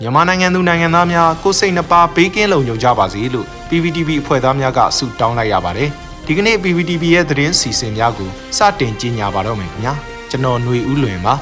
မြန်မာနိုင်ငံသူနိုင်ငံသားများကိုယ်စိတ်နှပါဘေးကင်းလုံခြုံကြပါစေလို့ PPTV အဖွဲ့သားများကဆုတောင်းလိုက်ရပါတယ်ဒီကနေ့ PPTV ရဲ့သတင်းစီစဉ်များကိုစတင်ကြီးညာပါတော့မယ်ခင်ဗျာကျွန်တော်ຫນွေဦးလွင်ပါ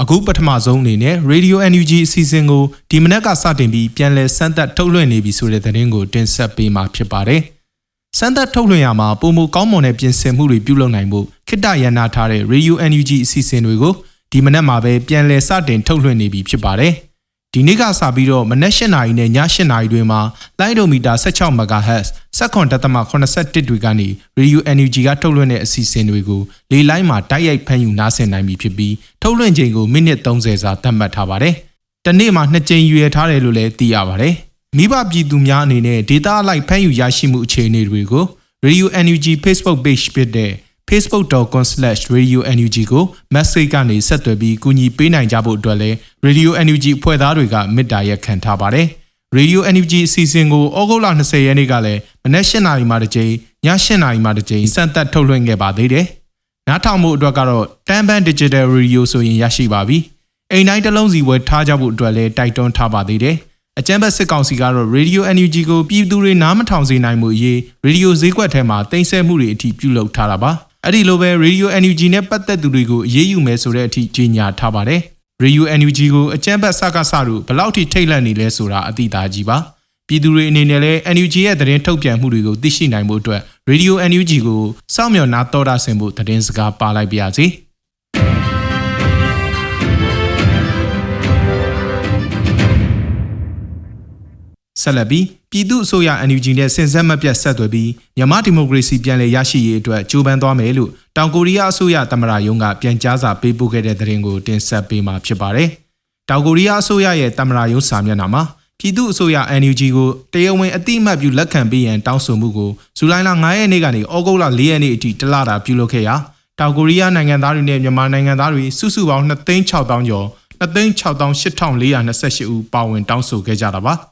အခုပထမဆုံးအနေနဲ့ Radio NUG အစီအစဉ်ကိုဒီမနက်ကစတင်ပြီးပြန်လည်စမ်းသပ်ထုတ်လွှင့်နေပြီဆိုတဲ့သတင်းကိုတင်ဆက်ပေးမှာဖြစ်ပါတယ်။စမ်းသပ်ထုတ်လွှင့်ရမှာပုံမကောင်းမွန်တဲ့ပြင်ဆင်မှုတွေပြုလုပ်နိုင်ဖို့ ခိတ္တရန်နာထားတဲ့ Radio NUG အစီအစဉ်တွေကိုဒီမနက်မှာပဲပြန်လည်စတင်ထုတ်လွှင့်နေပြီဖြစ်ပါတယ်။ဒီနေ့ကစပြီးတော့မနက်၈နာရီနဲ့ည၈နာရီတွေမှာလိုင်းဒိုမီတာ16 MHz 7.81တွေကနေ Radio NUG ကထုတ်လွှင့်တဲ့အစီအစဉ်တွေကိုလေလိုင်းမှာတိုက်ရိုက်ဖမ်းယူနားဆင်နိုင်ပြီဖြစ်ပြီးထုတ်လွှင့်ချိန်ကိုမိနစ်30စာသတ်မှတ်ထားပါတယ်။တနေ့မှာနှစ်ကြိမ်ရွေထားတယ်လို့လည်းသိရပါတယ်။မိဘပြည်သူများအနေနဲ့ data အလိုက်ဖမ်းယူရရှိမှုအခြေအနေတွေကို Radio NUG Facebook page ဖြစ်တဲ့ facebook.com/radionug ကို message ကနေဆက်သွယ်ပြီးကူညီပေးနိုင်ကြဖို့အတွက်လည်း Radio NUG ဖွဲ့သားတွေကမေတ္တာရက်ခံထားပါတယ်။ Radio NUG အစီအစဉ်ကိုဩဂုတ်လ20ရက်နေ့ကလည်းမနက်၈နာရီမှတစ်ကြိမ်ည8နာရီမှတစ်ကြိမ်စံသက်ထုတ်လွှင့်ခဲ့ပါသေးတယ်။နားထောင်မှုအတွက်ကတော့တန်ပန် Digital Radio ဆိုရင်ရရှိပါပြီ။အိမ်တိုင်းတစ်လုံးစီဝယ်ထားကြဖို့အတွက်လည်းတိုက်တွန်းထားပါသေးတယ်။အကြံဘက်စစ်ကောင်စီကတော့ Radio NUG ကိုပြည်သူတွေနားမထောင်စေနိုင်မှုအရေး Radio ဈေးကွက်ထဲမှာတင်ဆက်မှုတွေအထိပြုလုပ်ထားတာပါ။ အဲ့ဒီလိုပဲ Radio NUG နဲ့ပတ်သက်သူတွေကိုအရေးယူမယ်ဆိုတဲ့အထိကြေညာထားပါတယ်။ Radio NUG ကိုအကြမ်းဖက်စကားစတို့ဘလောက်ထိထိတ်လန့်နေလဲဆိုတာအသိသားကြီးပါ။ပြည်သူတွေအနေနဲ့လည်း NUG ရဲ့သတင်းထုတ်ပြန်မှုတွေကိုသိရှိနိုင်ဖို့အတွက် Radio NUG ကိုစောင့်မျှော်နာတော်တာဆင်ဖို့သတင်းစကားပါလိုက်ပါရစေ။ ဆက်လက်ပြီးပြည်သူ့အစိုးရ NUG နဲ့ဆင်ဆက်မပြတ်ဆက်သွယ်ပြီးမြန်မာဒီမိုကရေစီပြန်လည်ရရှိရေးအတွက်ကြိုးပမ်းသွားမယ်လို့တောင်ကိုရီးယားအစိုးရသမ္မတရုံးကပြန်ကြားစာပေးပို့ခဲ့တဲ့သတင်းကိုတင်ဆက်ပေးမှာဖြစ်ပါတယ်။တောင်ကိုရီးယားအစိုးရရဲ့သမ္မတရုံးစာမျက်နှာမှာပြည်သူ့အစိုးရ NUG ကိုတရားဝင်အတိအမှတ်ပြုလက်ခံပေးရန်တောင်းဆိုမှုကိုဇူလိုင်လ9ရက်နေ့ကနေဩဂုတ်လ4ရက်နေ့အထိတလတာပြုလုပ်ခဲ့ရာတောင်ကိုရီးယားနိုင်ငံသားတွေနဲ့မြန်မာနိုင်ငံသားတွေစုစုပေါင်း2,600ကျော်2,668,428ဦးပါဝင်တောင်းဆိုခဲ့ကြတာပါ။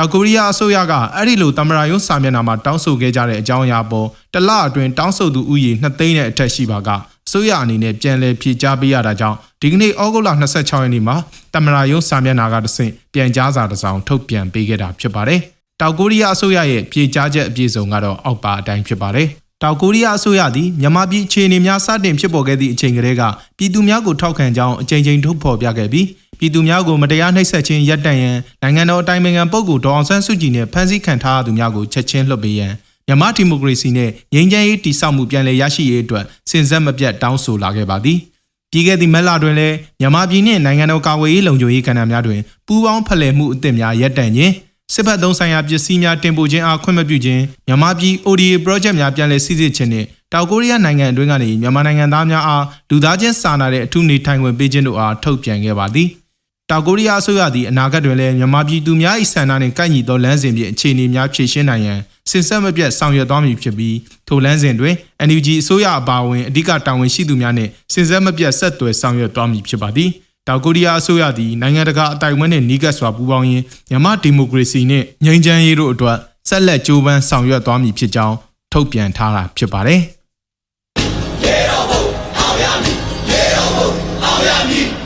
တောင်ကိုရီးယားအစိုးရကအဲ့ဒီလိုတမရာယုံစာမျက်နှာမှာတောင်းဆိုခဲ့ကြတဲ့အကြောင်းအရာပေါ်တလအတွင်းတောင်းဆိုသူဥယျာဉ်2သိန်းနဲ့အထက်ရှိပါကအစိုးရအနေနဲ့ပြန်လည်ဖြေကြားပေးရတာကြောင့်ဒီကနေ့ဩဂုတ်လ26ရက်နေ့မှာတမရာယုံစာမျက်နှာကတဆင့်ပြန်ကြားစာတစ်စောင်ထုတ်ပြန်ပေးခဲ့တာဖြစ်ပါတယ်။တောင်ကိုရီးယားအစိုးရရဲ့ဖြေကြားချက်အပြည့်စုံကတော့အောက်ပါအတိုင်းဖြစ်ပါတယ်။ တောင်ကိုရီးယားအစိုးရသည်မြန်မာပြည်အခြေအနေများစတင်ဖြစ်ပေါ်ခဲ့သည့်အချိန်ကတည်းကပြည်သူများကိုထောက်ခံကြောင်းအကြိမ်ကြိမ်ထုတ်ဖော်ပြခဲ့ပြီးပြည်သူများကိုမတရားနှိပ်စက်ခြင်းရပ်တန့်ရန်နိုင်ငံတော်အတိုင်ပင်ခံပုဂ္ဂိုလ်ဒေါအောင်ဆန်းစုကြည်နဲ့ဖမ်းဆီးခံထားသူများကိုချက်ချင်းလွှတ်ပေးရန်မြန်မာဒီမိုကရေစီနဲ့ငြိမ်းချမ်းရေးတည်ဆောက်မှုပြန်လည်ရရှိရေးအတွက်စဉ်ဆက်မပြတ်တောင်းဆိုလာခဲ့ပါသည်ပြည်ခဲ့သည့်မက်လာတွင်လည်းမြန်မာပြည်နှင့်နိုင်ငံတော်ကာကွယ်ရေးလုံခြုံရေးကဏ္ဍများတွင်ပူးပေါင်းဖလှယ်မှုအသစ်များရပ်တန့်ခြင်း စစ်ဘက်သုံးဆိုင်ရာပစ္စည်းများတင်ပို့ခြင်းအားခွင့်မပြုခြင်းမြန်မာပြည် ODA project များပြန်လည်စည်းစိမ်ခြင်းနှင့်တောင်ကိုရီးယားနိုင်ငံအတွင်းကနေမြန်မာနိုင်ငံသားများအားလူသားချင်းစာနာတဲ့အထူးနေထိုင်ခွင့်ပေးခြင်းတို့အားထုတ်ပြန်ခဲ့ပါသည်တောင်ကိုရီးယားအစိုးရသည်အနာဂတ်တွင်လည်းမြန်မာပြည်သူများ၏ဆန္ဒနှင့်ကိုက်ညီသောလမ်းစဉ်ဖြင့်အခြေအနေများဖြည့်ရှင်းနိုင်ရန်စင်ဆက်မပြတ်ဆောင်ရွက်သွားမည်ဖြစ်ပြီးထိုလမ်းစဉ်တွင် NUG အစိုးရအပါအဝင်အဓိကတာဝန်ရှိသူများနှင့်စင်ဆက်မပြတ်ဆက်သွယ်ဆောင်ရွက်သွားမည်ဖြစ်ပါသည် တောင်ကိုရီးယားအစိုးရသည်နိုင်ငံတကာအတိုင်အဝန်နှင့်နှီးကပ်စွာပူးပေါင်းရင်းမြန်မာဒီမိုကရေစီနှင့်ငြိမ်းချမ်းရေးတို့အတွက်ဆက်လက်ကြိုးပမ်းဆောင်ရွက်သွားမည်ဖြစ်ကြောင်းထုတ်ပြန်ထားတာဖြစ်ပါတယ်ရေတော်ဘုံအောင်ရမည်ရေတော်ဘုံအောင်ရမည်